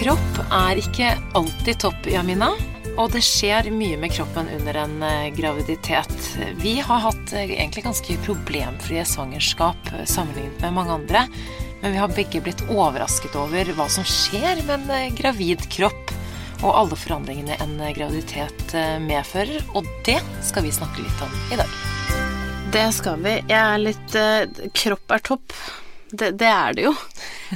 Kropp er ikke alltid topp, Jamina. Og det skjer mye med kroppen under en eh, graviditet. Vi har hatt eh, egentlig ganske problemfrie svangerskap eh, sammenlignet med mange andre. Men vi har begge blitt overrasket over hva som skjer med en gravid kropp. Og alle forandringene en graviditet medfører. Og det skal vi snakke litt om i dag. Det skal vi. Jeg er litt Kropp er topp. Det, det er det jo.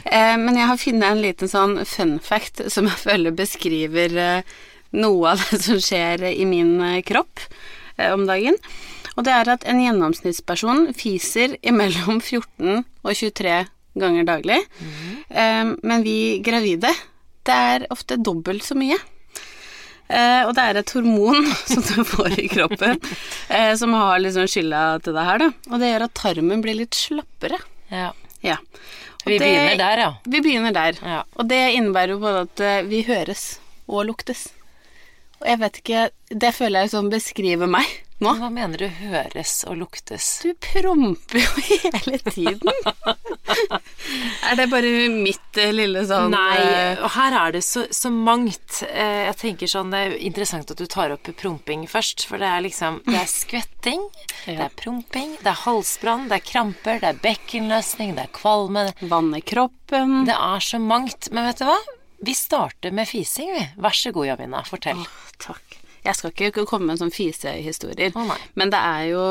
Eh, men jeg har funnet en liten sånn fun fact som jeg føler beskriver eh, noe av det som skjer i min eh, kropp eh, om dagen. Og det er at en gjennomsnittsperson fiser imellom 14 og 23 ganger daglig. Eh, men vi gravide, det er ofte dobbelt så mye. Og det er et hormon som du får i kroppen, som har liksom skylda til det her, da. Og det gjør at tarmen blir litt slappere. Ja. Ja. Vi det- begynner der, ja. Vi begynner der. Ja. Og det innebærer jo både at eh, vi høres og luktes. Og jeg vet ikke Det føler jeg som beskriver meg nå. Hva mener du høres og luktes? Du promper jo hele tiden. er det bare mitt eh, lille sånn Nei, eh, og her er det så, så mangt. Eh, Jeg tenker sånn, Det er interessant at du tar opp promping først. For det er liksom Det er skvetting, det er promping, det er halsbrann, det er kramper, det er bekkenløsning, det er kvalme. Vann i kroppen. Det er så mangt. Men vet du hva? Vi starter med fising, vi. Vær så god, Javina. Fortell. Takk. Jeg skal ikke komme med sånne fisehistorier, oh, men det er jo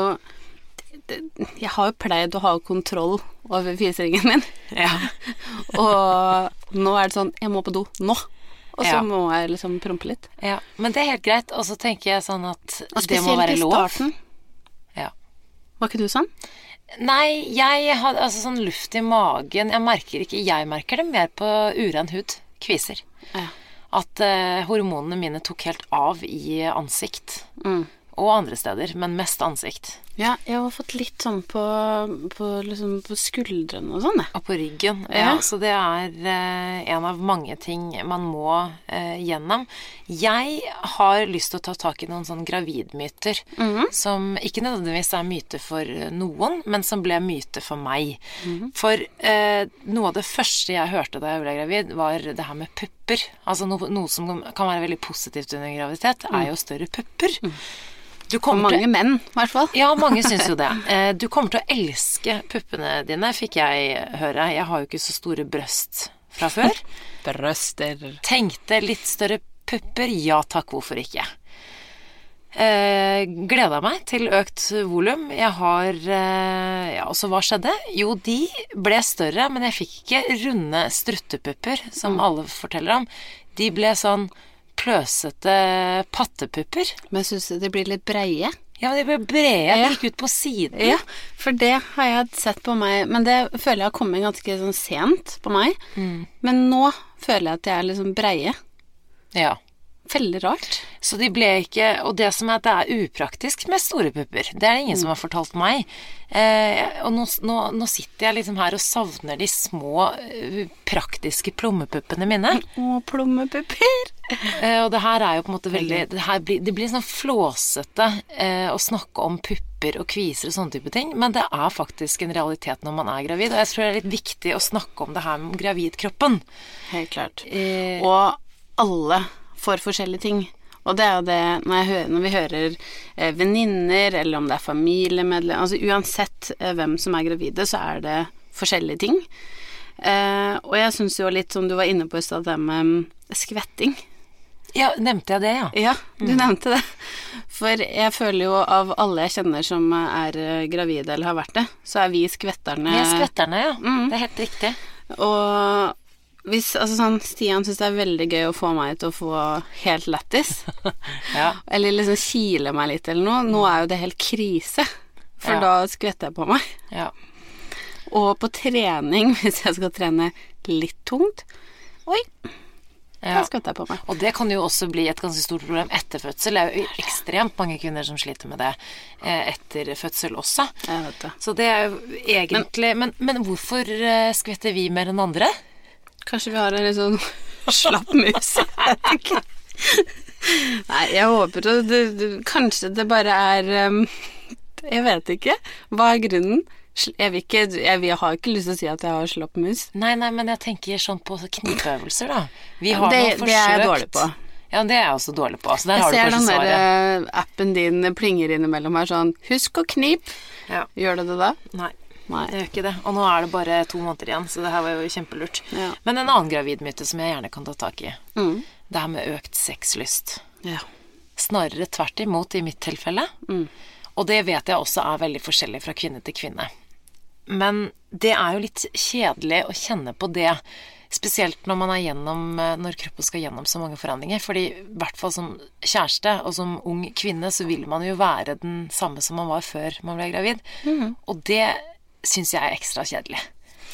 det, Jeg har jo pleid å ha kontroll over fiseringen min, Ja. og nå er det sånn Jeg må på do nå. Og så Ja. må jeg liksom prompe litt. ja. Men det er helt greit. Og så tenker jeg sånn at det må spesielt være i lov. starten. Ja. Var ikke du sånn? Nei, jeg har altså sånn luft i magen Jeg merker ikke Jeg merker det mer på uren hud. Kviser. Ja. At eh, hormonene mine tok helt av i ansikt. Mm. Og andre steder, men mest ansikt. Ja, jeg har fått litt sånn på, på, liksom på skuldrene og sånn, jeg. Og på ryggen. Ja. Ja. Så det er eh, en av mange ting man må eh, gjennom. Jeg har lyst til å ta tak i noen sånne gravidmyter Mhm. som ikke nødvendigvis er myte for noen, men som ble myte for meg. Mhm. For eh, noe av det første jeg hørte da jeg ble gravid, var det her med pupper. Altså no, noe som kan være veldig positivt under graviditet, er jo større pupper. Du kommer til mange menn, i hvert fall. ja, mange syns jo det. Eh, Du kommer til å elske puppene dine, fikk jeg høre. Jeg har jo ikke så store brøst fra før. Brøster. Tenkte litt større pupper, ja takk, hvorfor ikke? Eh, gleda meg til økt volum. Jeg har eh, Ja, og så hva skjedde? Jo, de ble større, men jeg fikk ikke runde struttepupper, som alle forteller om. De ble sånn pløsete pattepupper. Men syns du de blir litt breie? Ja, de ble brede. De gikk ut på siden. Ja, for det har jeg sett på meg Men det føler jeg har kommet ganske sånn sent på meg. Men nå føler jeg at de er liksom breie. Ja. Veldig rart. Så de ble ikke Og det som er at det er upraktisk med store pupper, det er det ingen som har fortalt meg. Eh, og nå, nå, nå sitter jeg liksom her og savner de små, eh, praktiske plommepuppene mine. Å, plommepupper. Eh, og det her er jo på en måte veldig Det, blir, det blir sånn flåsete eh, å snakke om pupper og kviser og sånne type ting, men det er faktisk en realitet når man er gravid. Og jeg tror det er litt viktig å snakke om det her med gravidkroppen. Helt klart. Eh, Og alle får forskjellige ting. Og det er jo det når, hører, når vi hører eh, venninner, eller om det er familiemedlemmer Altså uansett eh, hvem som er gravide, så er det forskjellige ting. Eh, og jeg syns jo litt som du var inne på i stad, det med mm, skvetting. ja, nevnte jeg det, ja? Ja, du nevnte det. For jeg føler jo av alle jeg kjenner som er eh, gravide eller har vært det, så er vi skvetterne. Vi er skvetterne, ja. Mm. Det er helt riktig. Og hvis altså sånn, Stian syns det er veldig gøy å få meg til å få helt lættis. Ja. Eller liksom kile meg litt eller noe. Nå er jo det helt krise. For Ja. da skvetter jeg på meg. ja. Og på trening, hvis jeg skal trene litt tungt Oi, ja. da skvetter jeg på meg. Og det kan jo også bli et ganske stort problem etter fødsel. Det er jo ekstremt mange kvinner som sliter med det eh, etter fødsel også. Jeg vet det. Så det er jo egentlig Men, men hvorfor eh, skvetter vi mer enn andre? Kanskje vi har en litt sånn slapp mus. Nei, jeg håper det, det, det Kanskje det bare er um, Jeg vet ikke. Hva er grunnen? Jeg vil ikke Jeg, vil, jeg har ikke lyst til å si at jeg har slapp mus. Nei, nei, men jeg tenker sånn på knipeøvelser, da. Vi har det, nå det er jeg dårlig på. Ja, det er jeg også dårlig på. Så der Jeg har ser den der eh, appen din plinger innimellom her sånn Husk å knipe. Ja. Gjør det det da? Nei, Nei. det gjør ikke det. Og nå er det bare to måneder igjen, så det her var jo kjempelurt. Ja. Men en annen gravidmyte som jeg gjerne kan ta tak i, Mm. det her med økt sexlyst. Ja. Snarere tvert imot i mitt tilfelle. Mm. Og det vet jeg også er veldig forskjellig fra kvinne til kvinne. Men det er jo litt kjedelig å kjenne på det, spesielt når man er gjennom Når kroppen skal gjennom så mange forandringer. Fordi i hvert fall som kjæreste og som ung kvinne så vil man jo være den samme som man var før man ble gravid. Og det syns jeg er ekstra kjedelig.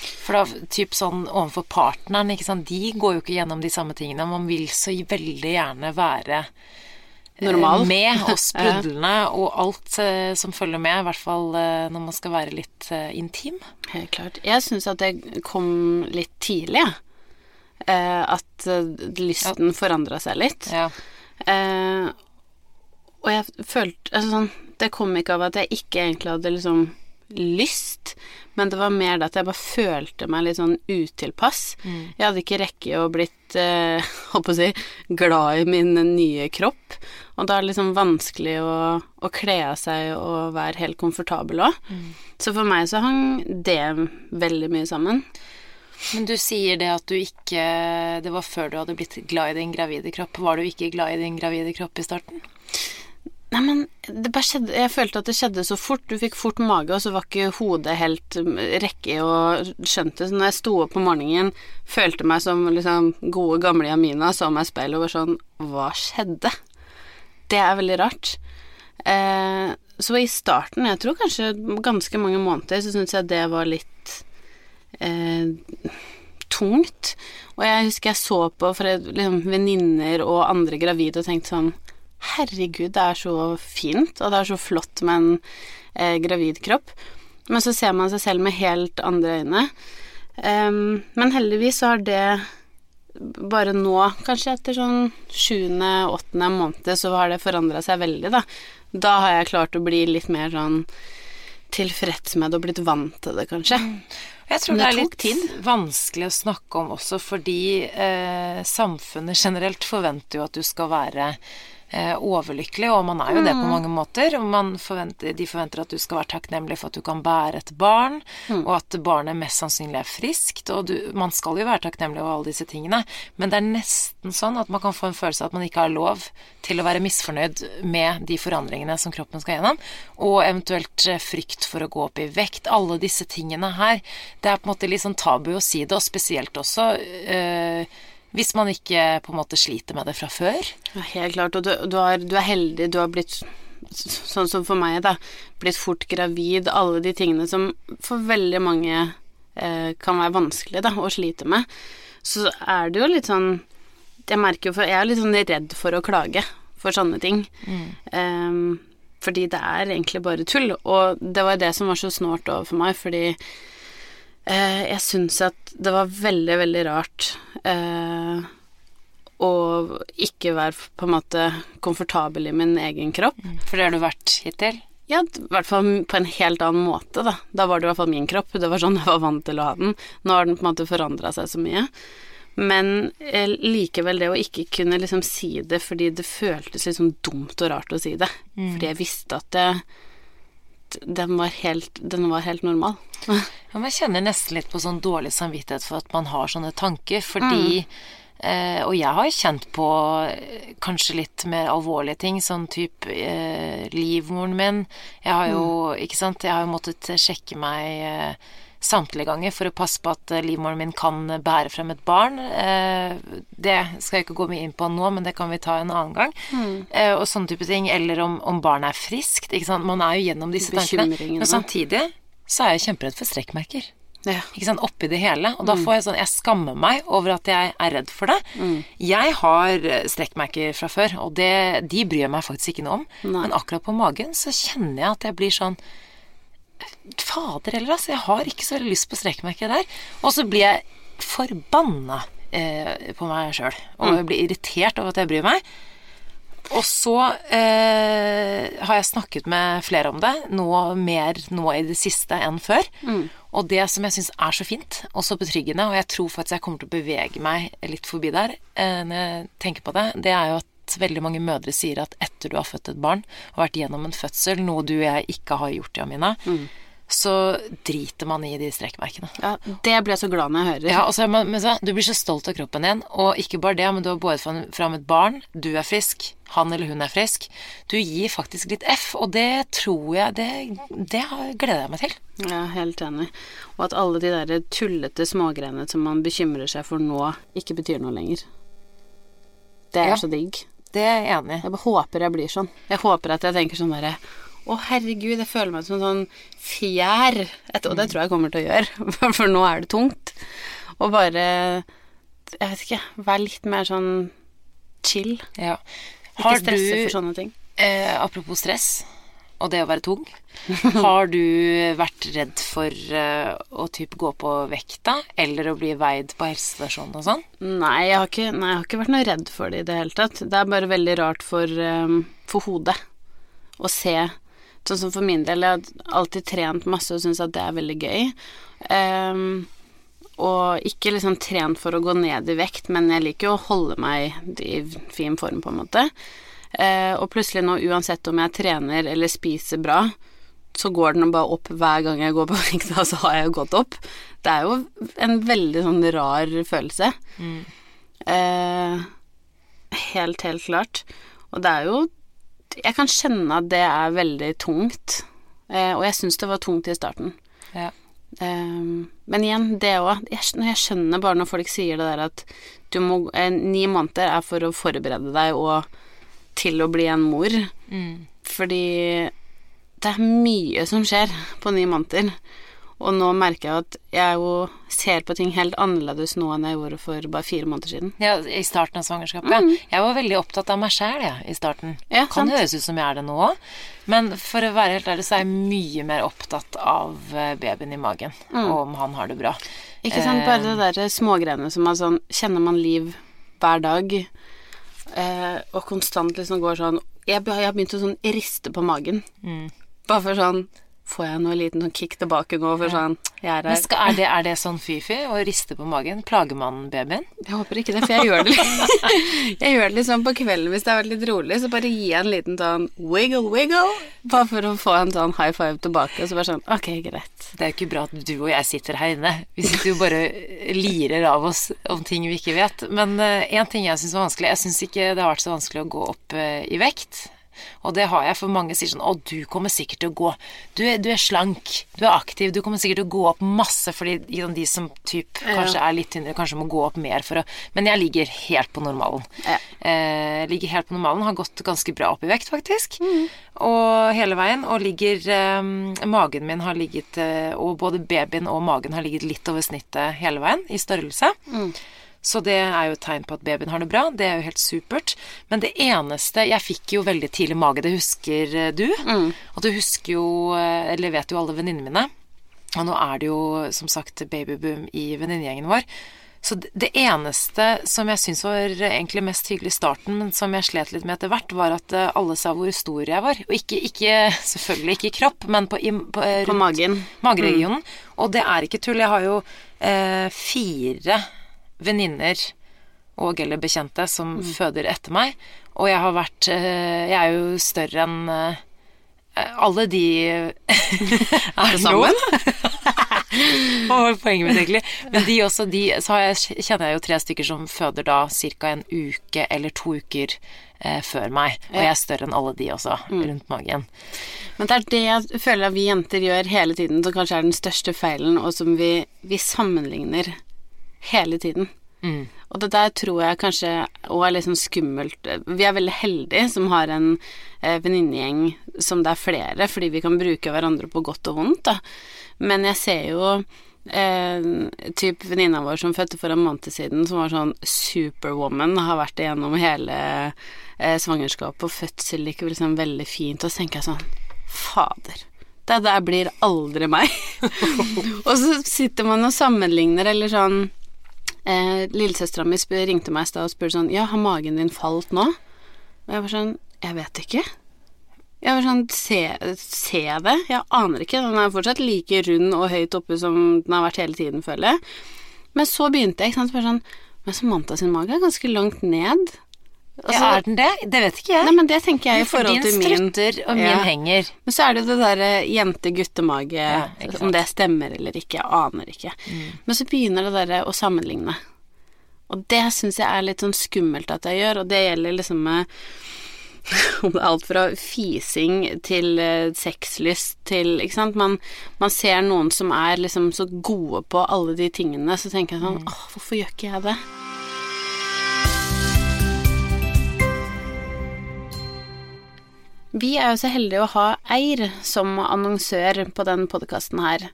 For da, typ sånn overfor partneren, ikke sant, de går jo ikke gjennom de samme tingene. Man vil så veldig gjerne være eh, Normal. med og sprudlende og alt eh, som følger med, i hvert fall eh, når man skal være litt eh, intim. Helt klart. Jeg syns at det kom litt tidlig, jeg. Eh, at eh, lysten forandra seg litt. Ja. Og jeg følte altså sånn, Det kom ikke av at jeg ikke egentlig hadde liksom lyst, men det var mer det at jeg bare følte meg litt sånn utilpass. Jeg hadde ikke rekke å blitt eh, på å si, glad i min nye kropp. Og da er det liksom vanskelig å, å kle av seg og være helt komfortabel òg. Så for meg så hang det veldig mye sammen. Men du sier det at du ikke Det var før du hadde blitt glad i din gravide kropp. Var du ikke glad i din gravide kropp i starten? Nei, men det bare skjedde Jeg følte at det skjedde så fort. Du fikk fort mage, og så var ikke hodet helt mm, rekke og skjønte Så når jeg sto opp på morgenen, følte meg som liksom gode, gamle Jamina, så meg i speilet og var sånn Hva skjedde? Det er veldig rart. Eh, så i starten, jeg tror kanskje ganske mange måneder, så syntes jeg det var litt eh, tungt. Og jeg husker jeg så på for- liksom, venninner og andre gravide og tenkte sånn Herregud, det er så fint, og det er så flott med en eh, gravid kropp. Men så ser man seg selv med helt andre øyne. Um, men heldigvis så har det bare nå, kanskje etter sånn sjuende-åttende måned, så har det forandra seg veldig, da. Da har jeg klart å bli litt mer sånn tilfreds med det og blitt vant til det, kanskje. Jeg tror det det er litt litt vanskelig å snakke om også fordi eh, samfunnet generelt forventer jo at du skal være overlykkelig, og man er jo det på mange måter. Og man forventer, de forventer at du skal være takknemlig for at du kan bære et barn, og at barnet mest sannsynlig er friskt. Og du, man skal jo være takknemlig over alle disse tingene, men det er nesten sånn at man kan få en følelse av at man ikke har lov til å være misfornøyd med de forandringene som kroppen skal gjennom, og eventuelt eh, frykt for å gå opp i vekt. Alle disse tingene her. Det er på en måte litt sånn tabu å si det, og spesielt også eh, hvis man ikke på en måte sliter med det fra før. Ja, helt klart, og du, du, er, du er heldig, du har blitt sånn som for meg, da, blitt fort gravid, alle de tingene som for veldig mange eh, kan være vanskelig da, å slite med. Så er det jo litt sånn Jeg merker jo for Jeg er litt sånn redd for å klage for sånne ting. Em, fordi det er egentlig bare tull, og det var det som var så snålt overfor meg, fordi jeg syns at det var veldig, veldig rart eh, å ikke være på en måte komfortabel i min egen kropp. For det har du vært hittil. Ja, i hvert fall på en helt annen måte, da. Da var det i hvert fall min kropp. Det var sånn jeg var vant til å ha den. Nå har den på en måte forandra seg så mye. Men eh, likevel det å ikke kunne liksom si det fordi det føltes sånn dumt og rart å si det. Fordi jeg visste at det, den, var helt, den var helt normal. Ja, man kjenner nesten litt på sånn dårlig samvittighet for at man har sånne tanker, fordi eh, Og jeg har kjent på eh, kanskje litt mer alvorlige ting, sånn type eh, livmoren min. Jeg har jo, ikke sant, jeg har jo måttet sjekke meg eh, samtlige ganger for å passe på at eh, livmoren min kan bære frem et barn. Eh, det skal jeg ikke gå mye inn på nå, men det kan vi ta en annen gang. Mm. og sånne type ting. Eller om, om barnet er friskt. Ikke sant? Man er jo gjennom disse tankene. Men samtidig så er jeg kjemperedd for strekkmerker. Ja. Ikke sant, oppi det hele. Og da får jeg sånn Jeg skammer meg over at jeg er redd for det. Jeg har eh, strekkmerker fra før, og det, de bryr jeg meg faktisk ikke noe om. Nei. Men akkurat på magen så kjenner jeg at jeg blir sånn Fader heller, altså. Jeg har ikke så veldig lyst på strekkmerker der. Og så blir jeg forbanna eh, på meg sjøl. Og jeg blir irritert over at jeg bryr meg. Og så eh, har jeg snakket med flere om det, noe mer nå i det siste enn før. Og det som jeg syns er så fint og så betryggende, og jeg tror faktisk jeg kommer til å bevege meg litt forbi der eh, når jeg tenker på det, det er jo at veldig mange mødre sier at etter du har født et barn og vært gjennom en fødsel, noe du og jeg ikke har gjort, Jamina, så driter man i de strekkmerkene. Ja, det blir jeg så glad når jeg hører. Ja, altså, så, men så, Du blir så stolt av kroppen din, og ikke bare det, men du har båret fram- fram et barn, du er frisk, han eller hun er frisk. Du gir faktisk litt F, og det tror jeg Det, det gleder jeg meg til. Ja, helt enig. Og at alle de der tullete smågreiene som man bekymrer seg for nå, ikke betyr noe lenger. Det er Ja. så digg. Det er jeg enig i. Jeg bare håper jeg blir sånn. Jeg håper at jeg tenker sånn derre Å, herregud, jeg føler meg som en sånn fjær. Et, og det tror jeg kommer til å gjøre, for nå er det tungt. Og bare Jeg vet ikke. Vær litt mer sånn chill. Ja. Ikke stresse du, for sånne ting. eh, apropos stress og det å være tung, har du vært redd for uh, å typ gå på vekta, eller å bli veid på helsestasjonen og sånn? Nei jeg, har ikke, nei, jeg har ikke vært noe redd for det i det hele tatt. Det er bare veldig rart for, um, for hodet å se Sånn som for min del, jeg har alltid trent masse og syns at det er veldig gøy. Um, og ikke liksom trent for å gå ned i vekt, men jeg liker jo å holde meg i fin form, på en måte. Eh, og plutselig nå, uansett om jeg trener eller spiser bra, så går den bare opp hver gang jeg går på vekta, så har jeg jo gått opp. Det er jo en veldig sånn rar følelse. Eh, helt, helt klart. Og det er jo Jeg kan kjenne at det er veldig tungt. Eh, og jeg syns det var tungt i starten. Ja. Eh, men igjen, det òg jeg, jeg skjønner bare når folk sier det der at du må eh, Ni måneder er for å forberede deg og til å bli en mor. Mm. Fordi det er mye som skjer på ni måneder. Og nå merker jeg at jeg jo ser på ting helt annerledes nå enn jeg gjorde for bare fire måneder siden. Ja, I starten av svangerskapet. Mm. Jeg var veldig opptatt av meg sjæl i starten. Ja, kan sant. høres ut som jeg er det nå òg, men for å være helt ærlig så er jeg mye mer opptatt av eh, babyen i magen, og om han har det bra. Ikke sant, bare det derre smågreiene som er sånn Kjenner man liv hver dag, eh, og konstant liksom går sånn Jeg, jeg har begynt å sånn riste på magen. Bare for sånn Får jeg noe liten sånn kick tilbake nå, for sånn Jeg er Men skal, er, det, er det sånn fy-fy å riste på magen? Plager man babyen? Jeg håper ikke det, for jeg gjør det litt Jeg gjør det litt sånn på kvelden hvis det har vært litt rolig, så bare gi en liten sånn wiggle, wiggle, bare for å få en sånn high five tilbake, og så bare sånn Ok, greit. Det er jo ikke bra at du og jeg sitter her inne. Vi sitter jo bare lirer av oss om ting vi ikke vet. Men én ting jeg syns var vanskelig Jeg syns ikke det har vært så vanskelig å gå opp uh, i vekt. Og det har jeg, for mange sier sånn Å, du kommer sikkert til å gå Du er, du er slank, du er aktiv, du kommer sikkert til å gå opp masse, fordi liksom, de som typ kanskje er litt tynnere, kanskje må gå opp mer for å Men jeg ligger helt på normalen. Ja. Eh, ligger helt på normalen, har gått ganske bra opp i vekt, faktisk. Og hele veien. Og ligger eh, Magen min har ligget eh, Og både babyen og magen har ligget litt over snittet hele veien i størrelse. Så det er jo et tegn på at babyen har det bra. Det er jo helt supert. Men det eneste Jeg fikk jo veldig tidlig mage, det husker du. du. Og du husker jo eh, Eller vet jo alle venninnene mine. Og nå er det jo som sagt babyboom i venninnegjengen vår. Så det- eneste som jeg syntes var egentlig mest hyggelig i starten, men som jeg slet litt med etter hvert, var at eh, alle sa hvor stor jeg var. Og ikke, ikke selvfølgelig ikke i kropp, men på, i, på, eh, På magen. mageregionen. Og det er ikke tull. Jeg har jo eh, fire venninner og eller bekjente som føder etter meg, og jeg har vært eh, Jeg er jo større enn eh, alle de er sammen? Hva var poenget mitt, egentlig? Men de også, de, så har jeg, kjenner jeg jo tre stykker som føder da ca. en uke eller to uker eh, før meg. Og jeg er større enn alle de også, rundt magen. Men det er det jeg føler at vi jenter gjør hele tiden, som kanskje er den største feilen, og som vi, vi sammenligner hele tiden. Og det der tror jeg kanskje òg er litt sånn skummelt. Vi er veldig heldige som har en eh, venninnegjeng som det er flere, fordi vi kan bruke hverandre på godt og vondt, da. Men jeg ser jo eh, typ venninna vår som fødte for en måned siden, som var sånn superwoman, har vært igjennom hele eh, svangerskapet og fødsel, Ikke liksom veldig fint, og så tenker jeg sånn Fader. Det der blir aldri meg. og så sitter man og sammenligner, eller sånn eh, Lillesøstera mi ringte meg i stad og spurte sånn Ja, har magen din falt nå? Og jeg var sånn Jeg vet ikke. Jeg var sånn Se, se det? Jeg aner ikke. Den er fortsatt like rund og høyt oppe som den har vært hele tiden, føler jeg. Men så begynte jeg, ikke sant, bare sånn Men Samantha sin mage er ganske langt ned. Altså, ja, er den det? Det vet ikke jeg. Nei, men det tenker jeg i forhold til min. strutter og min Ja. henger. Men så er det det derre jente-guttemage, Ja, om det stemmer eller ikke, jeg aner ikke. Men så begynner det derre å sammenligne. Og det syns jeg er litt sånn skummelt at jeg gjør, og det gjelder liksom med om det er alt fra fising til eh, sexlyst til Ikke sant. Man, man ser noen som er liksom så gode på alle de tingene, så tenker jeg sånn Åh, hvorfor gjør ikke jeg det? Vi er jo så heldige å ha Eir som annonsør på den podkasten her.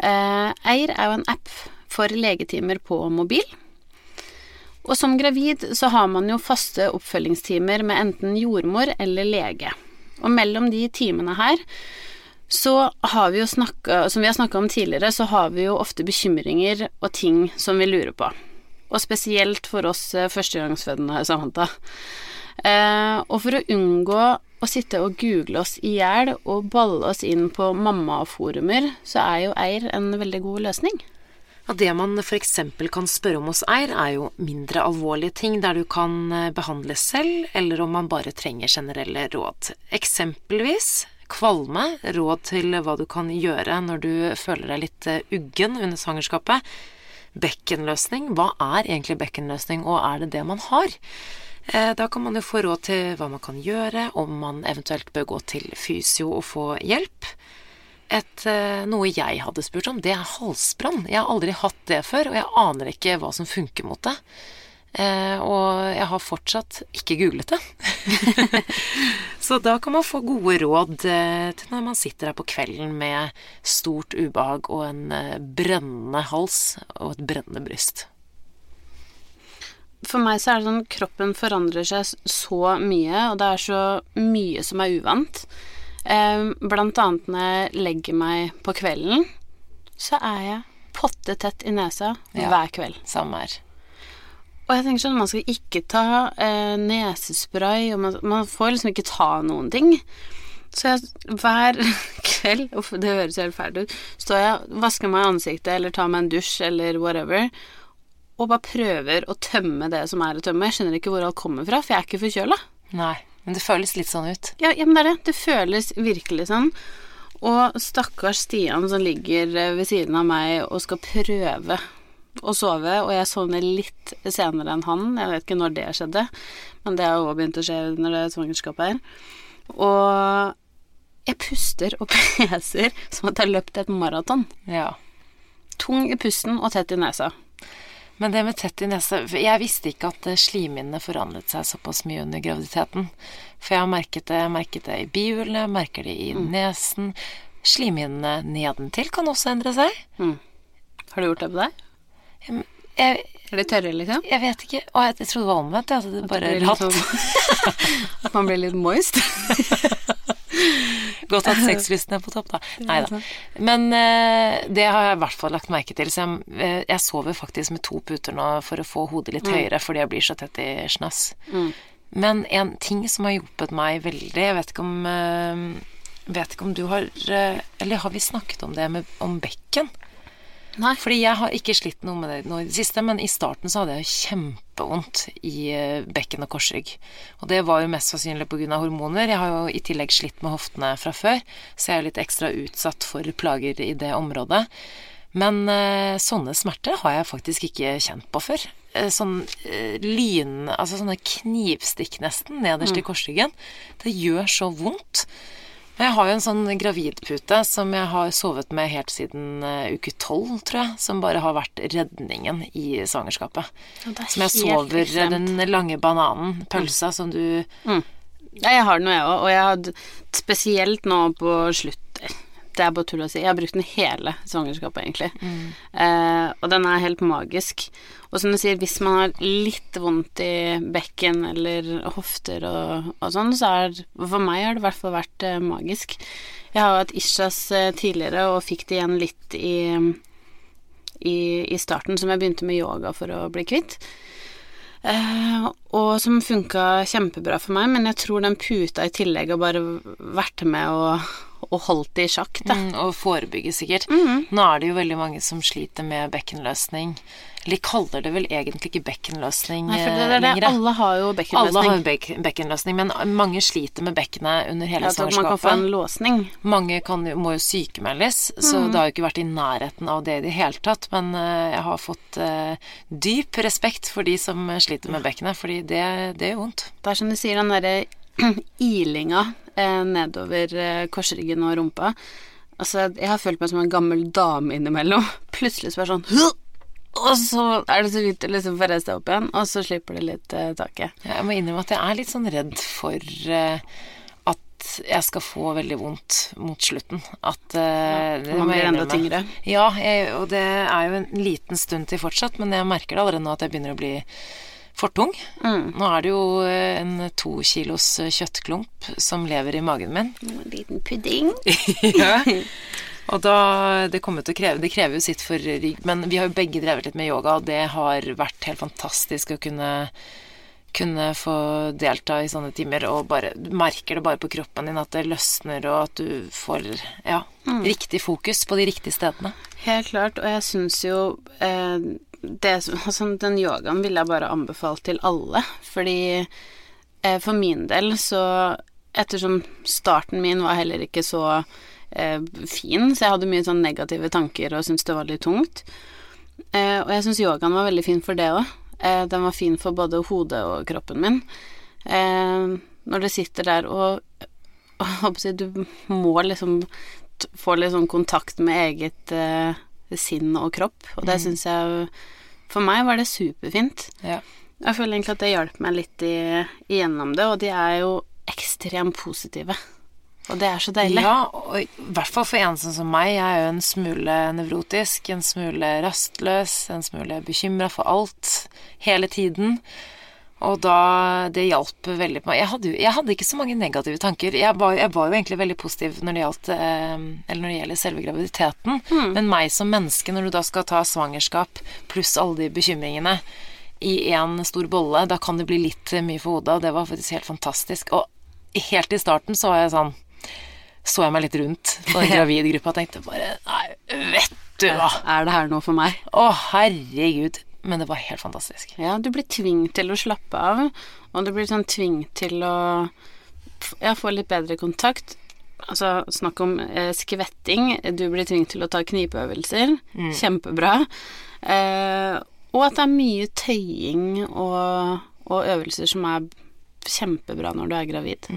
Eh, Eir er jo en app for legetimer på mobil. Og som gravid så har man jo faste oppfølgingstimer med enten jordmor eller lege. Og mellom de timene her så har vi jo snakka Som vi har snakka om tidligere, så har vi jo ofte bekymringer og ting som vi lurer på. Og spesielt for oss eh, førstegangsfødende, Samantha. Eh, og for å unngå å sitte og google oss i hjel og balle oss inn på mammaforumer, så er jo Eir en veldig god løsning. Ja, det man f.eks. kan spørre om hos Eir, er jo mindre alvorlige ting der du kan eh, behandles selv, eller om man bare trenger generelle råd. Eksempelvis kvalme, råd til hva du kan gjøre når du føler deg litt eh, uggen under svangerskapet. Bekkenløsning, hva er egentlig bekkenløsning, og er det det man har? Eh, Da kan man jo få råd til hva man kan gjøre, om man eventuelt bør gå til fysio og få hjelp. Et, eh, noe jeg hadde spurt om, det er halsbrann. Jeg har aldri hatt det før, og jeg aner ikke hva som funker mot det. Eh, og jeg har fortsatt ikke googlet det. Så da kan man få gode råd eh, til når man sitter her på kvelden med stort ubehag og en eh, brennende hals og et brennende bryst. For meg så er det sånn kroppen forandrer seg så mye, og det er så mye som er uvant. Eh, Blant annet når jeg legger meg på kvelden, så er jeg potte tett i nesa Ja. hver kveld. Samme her. Og jeg tenker sånn, man skal ikke ta eh, nesespray, og man, man får liksom ikke ta noen ting. Så jeg hver kveld, uff, det høres helt fælt ut, står jeg vasker meg i ansiktet eller tar meg en dusj eller whatever, og bare prøver å tømme det som er å tømme. Jeg skjønner ikke hvor alt kommer fra, for jeg er ikke forkjøla. Nei, men det føles litt sånn ut. Ja, ja, men det er det. Det føles virkelig sånn. Og stakkars Stian som ligger eh, ved siden av meg og skal prøve å sove, og jeg sovner litt senere enn han. Jeg vet ikke når det skjedde, men det har jo også begynt å skje under det svangerskapet her. Og jeg puster og peser som at jeg har løpt et maraton. Ja. Tung i pusten og tett i nesa. Men det med tett i nesa Jeg visste ikke at eh, slimhinnene forandret seg såpass mye under graviditeten. For jeg har merket det, merket det i bihulene, jeg merker det i nesen. Slimhinnene nedentil kan også endre seg. Har du gjort det på deg? Jeg, Er de tørre, liksom? jeg vet ikke Å, jeg, jeg trodde det var omvendt. Det at det blir litt sånn- At man blir litt moist? Godt at sexlysten er på topp, da. Nei da. Men eh, det har jeg i hvert fall lagt merke til. Så jeg, eh, jeg sover faktisk med to puter nå for å få hodet litt høyere fordi jeg blir så tett i snass. Men en ting som har hjulpet meg veldig Jeg vet ikke om eh, Vet ikke om du har eh, Eller har vi snakket om det med, om bekken? Nei. Fordi jeg har ikke slitt noe med det nå i det siste, men i starten så hadde jeg kjempevondt i eh, bekken og korsrygg. Og det var jo mest sannsynlig pga. hormoner. Jeg har jo i tillegg slitt med hoftene fra før, så jeg er litt ekstra utsatt for plager i det området. Men eh, sånne smerter har jeg faktisk ikke kjent på før. Eh, sånn lyn... Altså sånne knivstikk nesten nederst i korsryggen. Det gjør så vondt. Jeg har jo en sånn gravidpute som jeg har sovet med helt siden eh, uke tolv, tror jeg. Som bare har vært redningen i svangerskapet. Er Som jeg sover ekstremt. den lange bananen, pølsa, som du Ja, jeg har den, jeg òg. Og jeg hadde spesielt nå på slutt Det er bare tull å si. Jeg har brukt den hele svangerskapet, egentlig. Eh, og den er helt magisk. Og som du sier, hvis man har litt vondt i bekken eller hofter og, og sånn, så er For meg har det i hvert fall vært eh, magisk. Jeg har hatt Ishas eh, tidligere og fikk det igjen litt i, i, i starten, som jeg begynte med yoga for å bli kvitt. Eh, og som funka kjempebra for meg, men jeg tror den puta i tillegg har bare vært med og, og holdt det i sjakk, da. Mm, og forebygge, sikkert. Mhm. Nå er det jo veldig mange som sliter med bekkenløsning. Eller kaller det vel egentlig ikke bekkenløsning Nei, for det eh, er det. lenger. Alle har jo bekkenløsning. Alle har bek bekkenløsning, men mange sliter med bekkenet under hele Ja, at man kan få en låsning. Mange kan, må jo sykemeldes, så Mhm. det har jo ikke vært i nærheten av det i det hele tatt. Men eh, jeg har fått uh, dyp respekt for de som eh, sliter med bekkenet, fordi det, det gjør vondt. Det er som du sier, den derre ilinga eh, nedover eh, korsryggen og rumpa. Altså, jeg har følt meg som en gammel dame innimellom. Plutselig så er det sånn! Og så er det så vidt å liksom få reist deg opp igjen, og så slipper det litt eh, taket. Jeg må innrømme at jeg er litt sånn redd for eh, at jeg skal få veldig vondt mot slutten. At eh, det Man blir enda tyngre. Ja, jeg, og det er jo en liten stund til fortsatt, men jeg merker det allerede nå at jeg begynner å bli for tung. Mm. Nå er det jo eh, en to kilos eh, kjøttklump som lever i magen min. En liten pudding. ja. Og da Det kommer til å kreve Det krever jo sitt for rygg, men vi har jo begge drevet litt med yoga, og det har vært helt fantastisk å kunne kunne få delta i sånne timer og bare Du merker det bare på kroppen din at det løsner, og at du får ja, riktig fokus på de riktige stedene. Helt klart, og jeg syns jo eh, det, altså, Den yogaen ville jeg bare anbefalt til alle, fordi eh, for min del så Ettersom starten min var heller ikke så eh, fin, så jeg hadde mye sånn negative tanker og syntes det var litt tungt. Eh, og jeg syns yogaen var veldig fin for det òg. Eh, den var fin for både hodet og kroppen min. Eh, når du sitter der og, og du må liksom få litt sånn kontakt med eget eh, sinn og kropp, og det syns jeg For meg var det superfint. Ja. Jeg føler egentlig at det hjalp meg litt i, igjennom det, og de er jo ekstremt positive. Og det er så deilig. Ja, og i hvert fall for en sånn som meg. Jeg er jo en smule nevrotisk, en smule rastløs, en smule bekymra for alt hele tiden. Og da Det hjalp veldig på meg. Jeg hadde, jeg hadde ikke så mange negative tanker. Jeg var, jeg var jo egentlig veldig positiv når det, gjaldt, eh, eller når det gjelder selve graviditeten. Men meg som menneske, når du da skal ta svangerskap pluss alle de bekymringene i én stor bolle, da kan det bli litt eh, mye for hodet, og det var faktisk helt fantastisk. Og helt i starten så var jeg sånn så jeg meg litt rundt på den gravidgruppa og tenkte bare Nei, vet du hva. Er det her noe for meg? Å, herregud. Men det var helt fantastisk. Ja, du blir tvunget til å slappe av, og du blir sånn tvunget til å ja, få litt bedre kontakt. Altså, snakk om eh, skvetting. Du blir tvunget til å ta knipeøvelser. Kjempebra. Eh, og at det er mye tøying og, og øvelser som er kjempebra når du er gravid.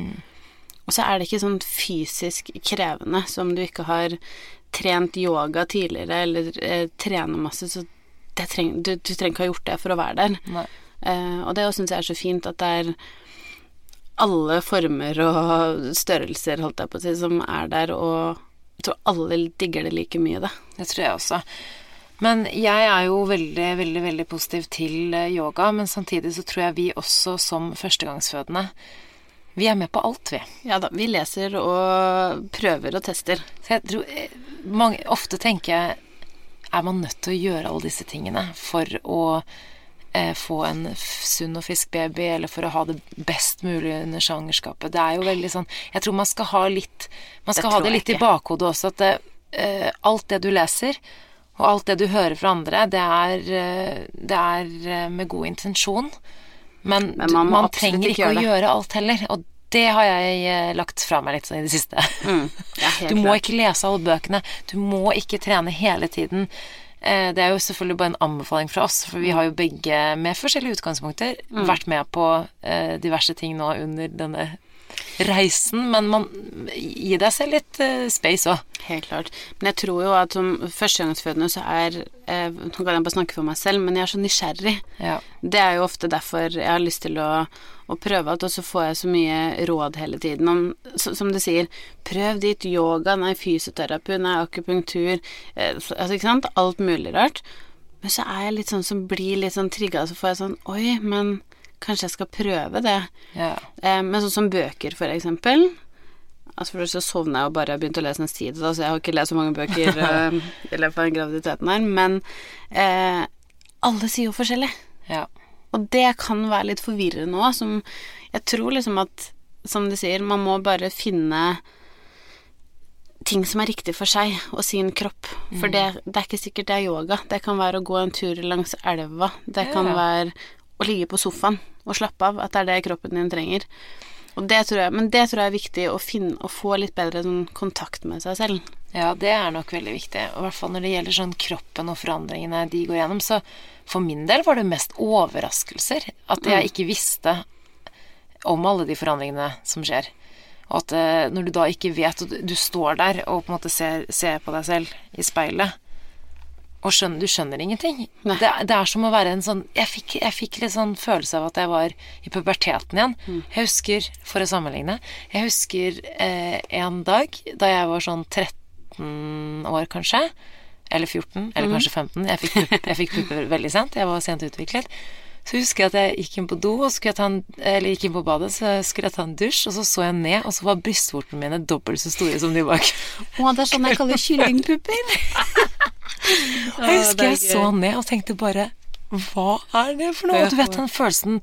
Og så er det ikke sånn fysisk krevende som du ikke har trent yoga tidligere eller eh, trener masse, så treng, du, du trenger ikke ha gjort det for å være der. Eh, og det syns jeg er så fint at det er alle former og størrelser, holdt jeg på å si, som er der, og jeg tror alle digger det like mye, det. Det tror jeg også. Men jeg er jo veldig, veldig, veldig positiv til eh, yoga, men samtidig så tror jeg vi også som førstegangsfødende Vi er med på alt, vi. Ja da, vi leser og prøver og tester. Så jeg tror eh, mange, Ofte tenker jeg Er man nødt til å gjøre alle disse tingene for å eh, få en sunn og frisk baby, eller for å ha det best mulig under svangerskapet? Det er jo veldig sånn Jeg tror man skal ha litt Man skal ha det litt i bakhodet også, at det, eh, alt det du leser og alt det du hører fra andre, det er, eh, det er eh, med god intensjon. Men, Men man man trenger ikke ikke gjøre å gjøre alt heller. Og det har jeg eh, lagt fra meg litt sånn i det siste. Mm, ja, Du må klart. ikke lese alle bøkene. Du må ikke trene hele tiden. Eh, Det er jo selvfølgelig bare en anbefaling fra oss, for vi har jo begge med forskjellige utgangspunkter Mm. vært med på eh, diverse ting nå under denne reisen, men man gi deg selv litt space òg. Helt klart. Men jeg tror jo at som førstegangsfødende så er eh, Nå kan jeg bare snakke for meg selv, men jeg er så nysgjerrig. Ja. Det er jo ofte derfor jeg har lyst til å, å prøve alt, og så får jeg så mye råd hele tiden om Som du sier, prøv dit yoga, nei, fysioterapi, nei, akupunktur eh, Altså, ikke sant? Alt mulig rart. Men så er jeg litt sånn som blir litt sånn trigga, så får jeg sånn Oi, men kanskje jeg skal prøve det. ja. Eh, men sånn som bøker, for eksempel. Altså For så sovna jeg og bare begynte å lese en side, da, så jeg har ikke lest så mange bøker uh, i løpet av graviditeten her. Men uh, alle sier jo forskjellig. ja. Og det kan være litt forvirrende òg, som jeg tror liksom at, som du sier, man må bare finne ting som er riktig for seg og sin kropp. For Mm. det, det er ikke sikkert det er yoga. Det kan være å gå en tur langs elva. Det kan Ja. være å ligge på sofaen og slappe av. At det er det kroppen din trenger. Og det tror jeg, men det tror jeg er viktig å finne å få litt bedre sånn kontakt med seg selv. Ja, det er nok veldig viktig. Og I hvert fall når det gjelder sånn kroppen og forandringene de går gjennom. Så for min del var det mest overraskelser. At jeg ikke visste om alle de forandringene som skjer. Og at eh, når du da ikke vet, og du, du står der og på en måte ser, ser på deg selv i speilet og skjønner, du skjønner ingenting. Det, det er som å være en sånn jeg fikk, jeg fikk litt sånn følelse av at jeg var i puberteten igjen. Jeg husker, for å sammenligne, jeg husker eh, en dag da jeg var sånn 13 år kanskje, eller 14, eller kanskje 15. Jeg fikk, pupp, jeg fikk pupper veldig sent, jeg var sent utviklet. Så husker jeg at jeg gikk inn på do, og skulle jeg ta en, eller gikk inn på badet, så skulle jeg ta en dusj, og så så jeg ned, og så var brystvortene mine dobbelt så store som de bak. Å, det er sånn jeg kaller kyllingpupper. Jeg husker jeg så ned og tenkte bare Hva er det for noe? Og du vet den følelsen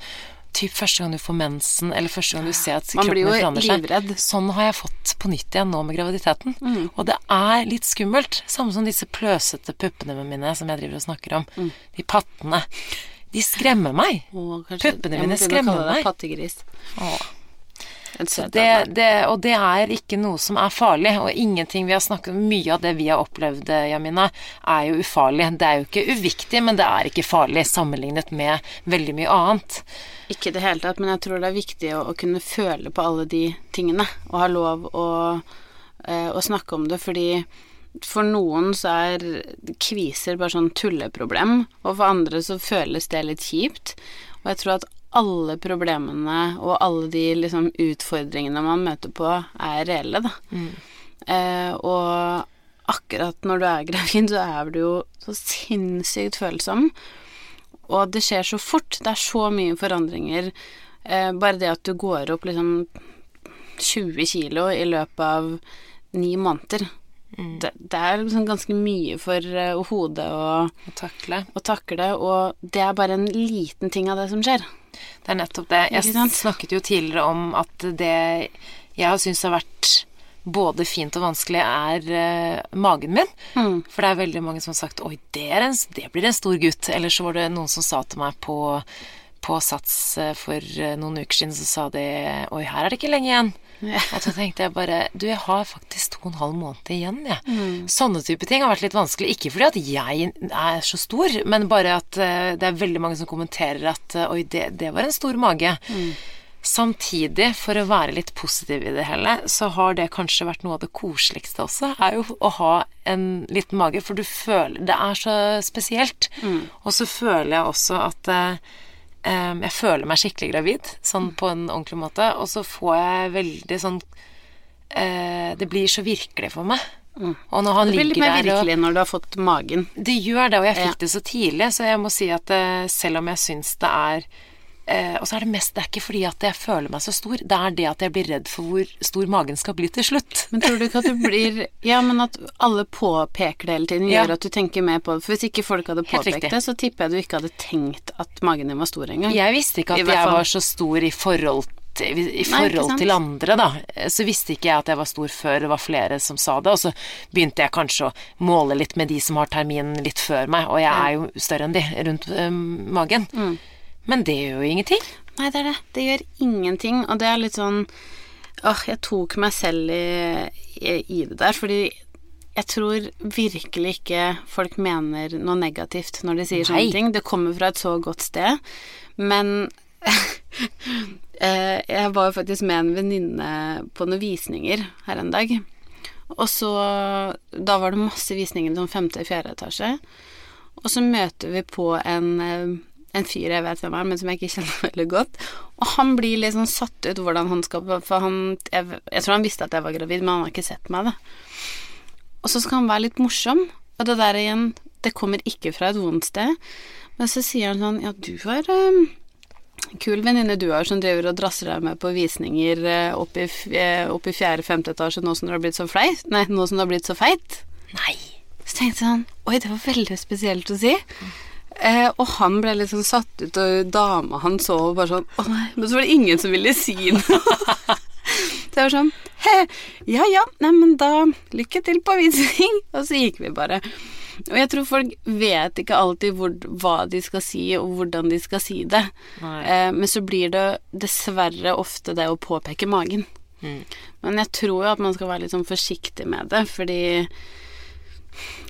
Typ første gang du får mensen, eller første gang du ser at kroppen blir jo din forandrer seg. livredd. Mm. Sånn har jeg fått på nytt igjen nå med graviditeten. Og det er litt skummelt. Samme som disse pløsete puppene mine som jeg driver og snakker om. Mm. De pattene. De skremmer meg. Kanskje- Puppene mine skremmer meg. Pattegris. Åh. Det, det, og det er ikke noe som er farlig, og ingenting vi har snakket om, mye av det vi har opplevd, Jamina, er jo ufarlig. Det er jo ikke uviktig, men det er ikke farlig sammenlignet med veldig mye annet. Ikke i det hele tatt, men jeg tror det er viktig å, å kunne føle på alle de tingene, og ha lov å, eh, å snakke om det, fordi for noen så er kviser bare sånn tulleproblem, og for andre så føles det litt kjipt. Og jeg tror at alle problemene og alle de liksom utfordringene man møter på, er reelle, da. Eh, og akkurat når du er gravid, så er du jo så sinnssykt følsom. Og det skjer så fort. Det er så mye forandringer. Eh, bare det at du går opp liksom 20 kilo i løpet av ni måneder. Det, det er liksom ganske mye for uh, hodet å, Å takle. å takle, og det er bare en liten ting av det som skjer. Det er nettopp det. Jeg snakket jo tidligere om at det jeg har syntes har vært både fint og vanskelig, er uh, magen min. Mm. For det er veldig mange som har sagt 'oi, det, en, det blir en stor gutt'. Eller så var det noen som sa til meg på, på Sats eh, for noen uker siden, så sa de 'oi, her er det ikke lenge igjen'. Ja. Og så tenkte jeg bare Du, jeg har faktisk to og en halv måned igjen, jeg. Sånne type ting har vært litt vanskelig. Ikke fordi at jeg er så stor, men bare at eh, det er veldig mange som kommenterer at eh, oi, det, det var en stor mage. Samtidig, for å være litt positiv i det hele, så har det kanskje vært noe av det koseligste også, er jo å ha en liten mage, for du føler Det er så spesielt. Og så føler jeg også at em, jeg føler meg skikkelig gravid, sånn på en ordentlig måte, og så får jeg veldig sånn uh, Det blir så virkelig for meg. Og når han Det blir litt mer virkelig og når du har fått magen. det gjør det, og jeg fikk Ja. det så tidlig, så jeg må si at uh, selv om jeg syns det er eh, Og så er det mest Det er ikke fordi at jeg føler meg så stor, det er det at jeg blir redd for hvor stor magen skal bli til slutt. Men tror du ikke at du blir Ja, men at alle påpeker det hele tiden, Ja. gjør at du tenker mer på det. For hvis ikke folk hadde påpekt det, så tipper jeg du ikke hadde tenkt at magen din var stor engang. Jeg visste ikke at jeg fall. var så stor i forhold til i forhold Nei, til andre, da. Så visste ikke jeg at jeg var stor før det var flere som sa det. Og så begynte jeg kanskje å måle litt med de som har termin litt før meg, og jeg er jo større enn de rundt eh, magen. Mm. Men det gjør jo ingenting. Nei, det er det. Det gjør ingenting, og det er litt sånn Åh, jeg tok meg selv i, i, det der, fordi jeg tror virkelig ikke folk mener noe negativt når de sier Nei. sånne ting. Det kommer fra et så godt sted, men eh, Jeg var jo faktisk med en venninne på noen visninger her en dag. Og så Da var det masse visninger sånn femte og fjerde etasje. Og så møter vi på en, eh, en fyr jeg vet hvem er, men som jeg ikke kjenner veldig godt. Og han blir litt sånn satt ut hvordan han skal For han jeg, jeg tror han visste at jeg var gravid, men han har ikke sett meg, da. Og så skal han være litt morsom. Og det der igjen, det kommer ikke fra et vondt sted. Men så sier han sånn Ja, du har eh, kul venninne du har som driver og drasser deg med på visninger eh, opp i, eh, opp i fjerde-femte etasje nå som du har blitt så fleit. Nei, nå som du har blitt så feit. Nei. Så tenkte jeg sånn Oi, det var veldig spesielt å si. Eh, og han ble litt sånn satt ut, og dama han så og bare sånn Å nei, men så var det ingen som ville si noe. så jeg var sånn He, ja ja, neimen da lykke til på visning. Og så gikk vi bare. Og jeg tror folk vet ikke alltid hvor, hva de skal si, og hvordan de skal si det. Eh, men så blir det dessverre ofte det å påpeke magen. Mm. Men jeg tror jo at man skal være litt sånn forsiktig med det, fordi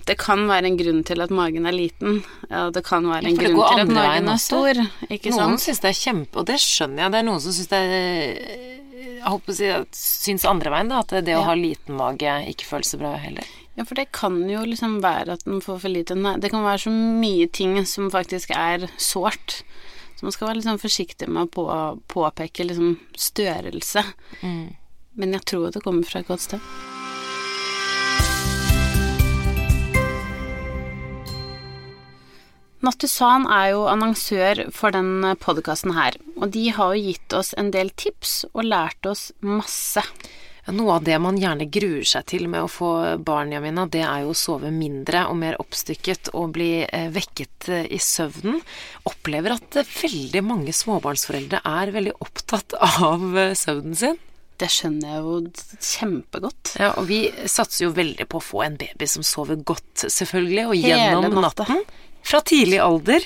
det kan være en grunn til at magen er liten. Ja, det kan være en grunn til at magen er stor. Noen syns det er kjempe... Og det skjønner jeg. Det er noen som syns det er Jeg håper å syns andre veien, da. At det å Ja. ha liten mage ikke føles så bra heller. Ja, for det kan jo liksom være at den får for lite Det kan være så mye ting som faktisk er sårt. Så man skal være litt sånn forsiktig med å på, påpeke liksom størrelse. Mm. Men jeg tror det kommer fra et godt sted. Nattusan er jo annonsør for den podkasten her, og de har jo gitt oss en del tips og lært oss masse. Noe av det man gjerne gruer seg til med å få barn, Jamina, det er jo å sove mindre og mer oppstykket og bli eh, vekket eh, i søvnen. Opplever at eh, veldig mange småbarnsforeldre er veldig opptatt av søvnen sin. Det skjønner jeg jo kjempegodt. Ja, og vi satser jo veldig på å få en baby som sover godt, selvfølgelig, og gjennom natten. Fra tidlig alder.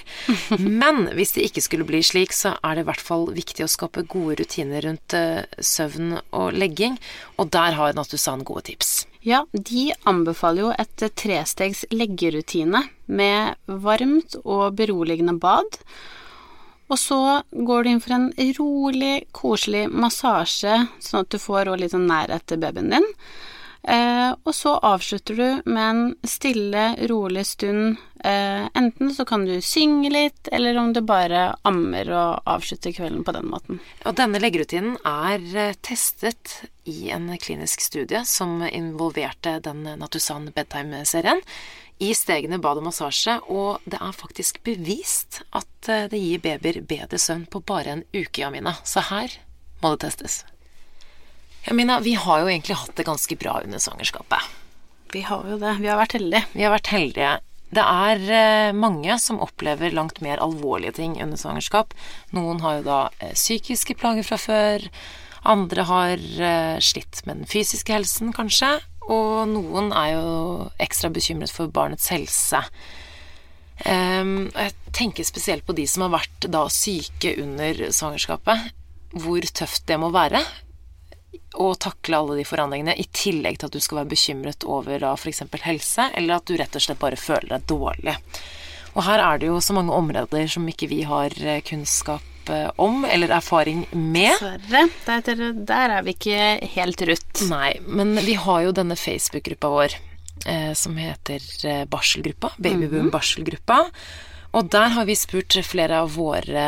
Men hvis det ikke skulle bli slik, så er det i hvert fall viktig å skape gode rutiner rundt eh, søvn og legging, og der har Nattusan gode tips. Ja, de anbefaler jo et trestegs leggerutine med varmt og beroligende bad. Og så går du inn for en rolig, koselig massasje, sånn at du får litt sånn nærhet til babyen din. Eh, og så avslutter du med en stille, rolig stund. Eh, enten så kan du synge litt, eller om du bare ammer og avslutter kvelden på den måten. Og denne leggerutinen er eh, testet i en klinisk studie som involverte den Natusan Bedtime-serien i stegene bad og massasje, og det er faktisk bevist at eh, det gir babyer bedre søvn på bare en uke, Jamina. Så her må det testes. Jamina, vi har jo egentlig hatt det ganske bra under svangerskapet. Vi har jo det. Vi har vært heldige. Vi har vært heldige. Det er eh, mange som opplever langt mer alvorlige ting under svangerskap. Noen har jo da eh, psykiske plager fra før. Andre har eh, slitt med den fysiske helsen, kanskje. Og noen er jo ekstra bekymret for barnets helse. Ehm, jeg tenker spesielt på de som har vært da syke under svangerskapet. Hvor tøft det må være å takle alle de forandringene, i tillegg til at du skal være bekymret over da f.eks. helse, eller at du rett og slett bare føler deg dårlig. Og her er det jo så mange områder som ikke vi har eh, kunnskap eh, om, eller erfaring med. Dessverre. Der, der er vi ikke helt rutt. Nei, men vi har jo denne Facebook-gruppa vår eh, som heter Barselgruppa. Babyboom Barselgruppa. Og der har vi spurt flere av våre,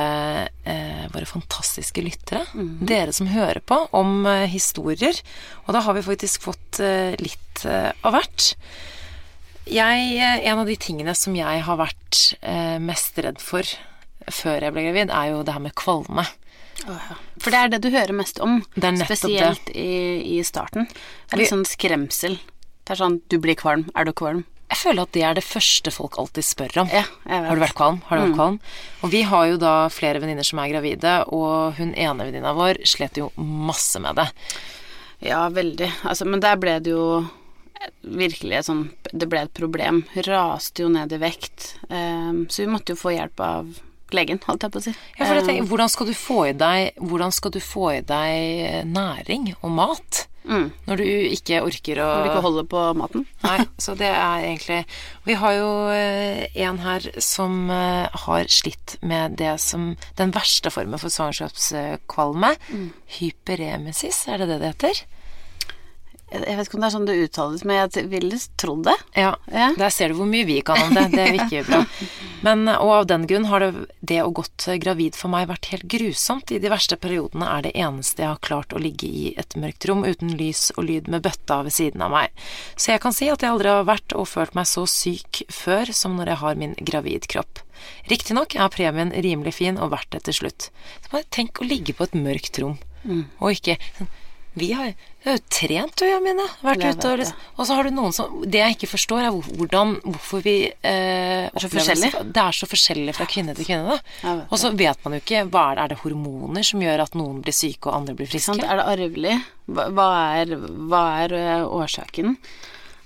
eh, våre fantastiske lyttere, dere som hører på, om eh, historier. Og da har vi faktisk fått eh, litt eh, av hvert. Jeg, eh, en av de tingene som jeg har vært eh, mest redd for før jeg ble gravid, er jo det her med kvalme. For det er det du hører mest om, spesielt i, i starten. Det er litt sånn skremsel. Det er sånn du blir kvalm, er du kvalm? Jeg føler at det er det første folk alltid spør om. Ja. Har du vært kvalm? Har du vært kvalm? Og vi har jo da flere venninner som er gravide, og hun ene venninna vår slet jo masse med det. Ja, veldig. Altså, men der ble det jo virkelig et sånn Det ble et problem. Raste jo ned i vekt. Um, så vi måtte jo få hjelp av legen, holdt jeg på å si. Ja, for jeg Ehm, tenker, hvordan skal du få i deg Hvordan skal du få i deg næring og mat mm, når du ikke orker å Når du ikke holder på maten. Nei, så det er egentlig Vi har jo eh, en her som eh, har slitt med det som Den verste formen for svangerskapskvalme. Hyperemesis, er det det det heter? Jeg vet ikke om det er sånn det uttales, men jeg ville trodd det. Ja, Ja. der ser du hvor mye vi kan om det. Det er ikke bra. Men, og av den grunn har det, det å gått gravid for meg vært helt grusomt. I de verste periodene er det eneste jeg har klart å ligge i et mørkt rom uten lys og lyd med bøtta ved siden av meg. Så jeg kan si at jeg aldri har vært og følt meg så syk før som når jeg har min gravidkropp. Riktignok er premien rimelig fin og verdt det til slutt. Så bare tenk å ligge på et mørkt rom, og ikke sånn Vi har, vi har jo trent, du, Jamine. Vært ute og liksom Og så har du noen som Det jeg ikke forstår, er hvordan Hvorfor vi eh, så forskjellige. Det er så forskjellig fra kvinne til kvinne, da. Og så vet man jo ikke hva er det, er det hormoner som gjør at noen blir syke og andre blir friske? Sant? Er det arvelig? Hva, er, hva er eh, årsaken?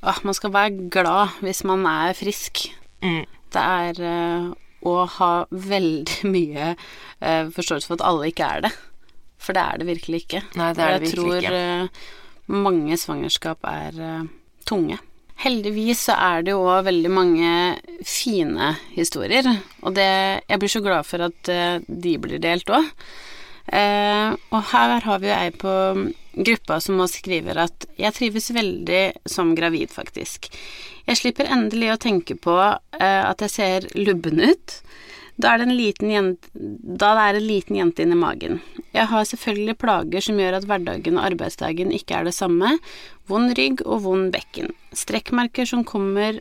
Ah, man skal være glad hvis man er frisk. Mm. Det er eh, å ha veldig mye eh, forståelse for at alle ikke er det. For det er det virkelig ikke. Nei, det er det virkelig ikke. Jeg tror eh, mange svangerskap er eh, tunge. Heldigvis så er det jo òg veldig mange fine historier, og det Jeg blir så glad for at eh, de blir delt òg. Eh, og her har vi jo ei på gruppa som også skriver at jeg trives veldig som gravid, faktisk. Jeg slipper endelig å tenke på eh, at jeg ser lubben ut. Da er, jente, da det er en liten jente inni magen. Jeg har selvfølgelig plager som gjør at hverdagen og arbeidsdagen ikke er det samme. Vond rygg og vond bekken. Strekkmerker som kommer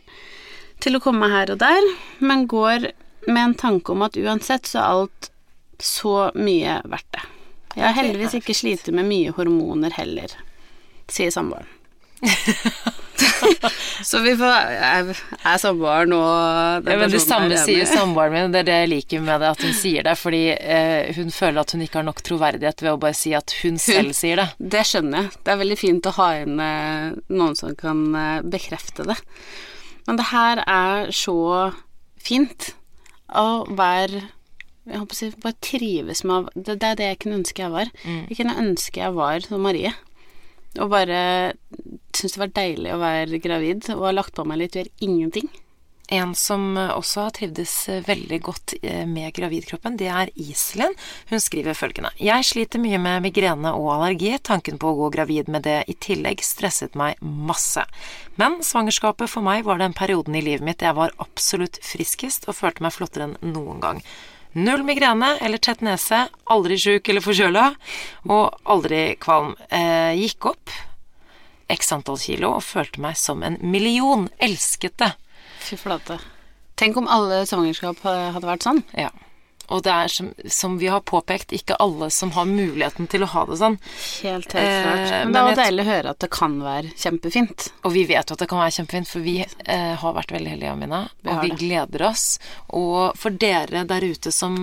til å komme her og der, men går med en tanke om at uansett så er alt så mye verdt det. Jeg har heldigvis ikke slitt med mye hormoner heller, sier samboeren. så vi får Er, er samboeren nå Ja, men det samme sier samboeren min. Det er det jeg liker med det, at hun sier det. Fordi eh, hun føler at hun ikke har nok troverdighet ved å bare si at hun selv sier det. Det skjønner jeg. Det er veldig fint å ha inn eh, noen som kan eh, bekrefte det. Men det her er så fint å være jeg håper å si, bare trives med det, det er det jeg kunne ønske jeg var. Jeg kunne ønske jeg var som Marie. Og bare syns det var deilig å være gravid og har lagt på meg litt, gjør ingenting. En som også har trivdes veldig godt eh, med gravidkroppen, det er Iselin. Hun skriver følgende. Jeg sliter mye med migrene og allergi. Tanken på å gå gravid med det i tillegg stresset meg masse. Men svangerskapet for meg var den perioden i livet mitt jeg var absolutt friskest og følte meg flottere enn noen gang. Null migrene eller tett nese, aldri sjuk eller forkjøla, og aldri kvalm. Eh, gikk opp x antall kilo og følte meg som en million. Elsket det. Fy flate. Tenk om alle svangerskap hadde vært sånn. Ja. Og det er som, som vi har påpekt, ikke alle som har muligheten til å ha det sånn. Helt, helt Eh, klart. Men men det er deilig å høre at det kan være kjempefint. Og vi vet jo at det kan være kjempefint, for vi eh, har vært veldig heldige, Amina. Og vi det. gleder oss. Og for dere der ute som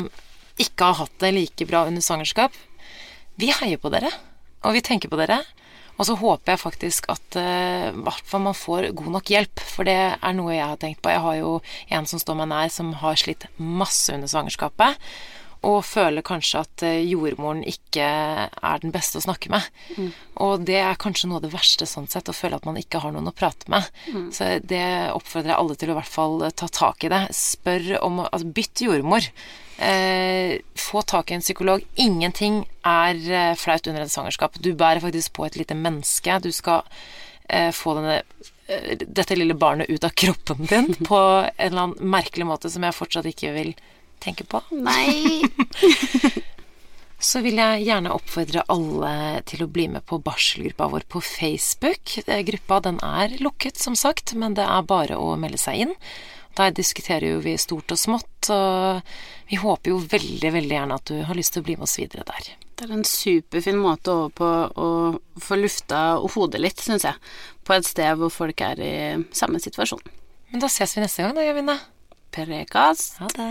ikke har hatt det like bra under svangerskap, vi heier på dere. Og vi tenker på dere. Og så håper jeg faktisk at eh, hvert fall man får god nok hjelp, for det er noe jeg har tenkt på. Jeg har jo en som står meg nær, som har slitt masse under svangerskapet. Og føler kanskje at eh, jordmoren ikke er den beste å snakke med. Og det er kanskje noe av det verste sånn sett, å føle at man ikke har noen å prate med. Så det oppfordrer jeg alle til å i hvert fall eh, ta tak i det. Spør om altså, Bytt jordmor. Eh, få tak i en psykolog. Ingenting er eh, flaut under et svangerskap. Du bærer faktisk på et lite menneske. Du skal eh, få denne, dette lille barnet ut av kroppen din på en eller annen merkelig måte som jeg fortsatt ikke vil tenke på. Nei. Så vil jeg gjerne oppfordre alle til å bli med på barselgruppa vår på Facebook. Eh, Gruppa den er lukket, som sagt, men det er bare å melde seg inn. Der diskuterer jo vi stort og smått, og vi håper jo veldig, veldig gjerne at du har lyst til å bli med oss videre der. Det er en superfin måte over på å få lufta hodet litt, syns jeg. På et sted hvor folk er i samme situasjon. Men da ses vi neste gang, da, Jørvine. Prekas. Ha det.